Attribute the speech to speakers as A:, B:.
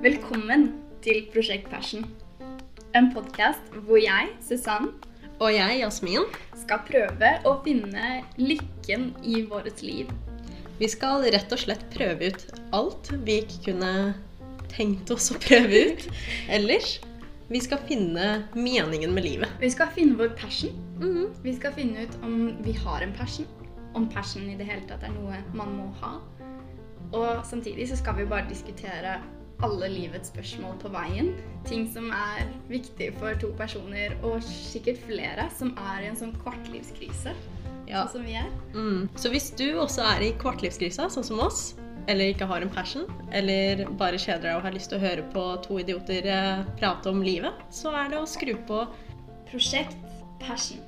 A: Velkommen til Prosjekt Passion. En podkast hvor jeg, Susann,
B: Og jeg, Jasmin,
A: skal prøve å finne lykken i vårt liv.
B: vi skal rett og slett prøve ut alt vi ikke kunne tenkt oss å prøve ut ellers. Vi skal finne meningen med livet.
A: Vi skal finne vår passion.
B: Mhm.
A: Vi skal finne ut om vi har en passion. Om passion i det hele tatt er noe man må ha. Og samtidig så skal vi bare diskutere alle livets spørsmål på veien. Ting som er viktig for to personer, og sikkert flere, som er i en sånn kvartlivskrise.
B: Ja.
A: Sånn som vi er.
B: Mm. Så hvis du også er i kvartlivskrisa, sånn som oss, eller ikke har en passion, eller bare kjeder deg og har lyst til å høre på to idioter eh, prate om livet, så er det å skru på
A: Prosjekt Passion.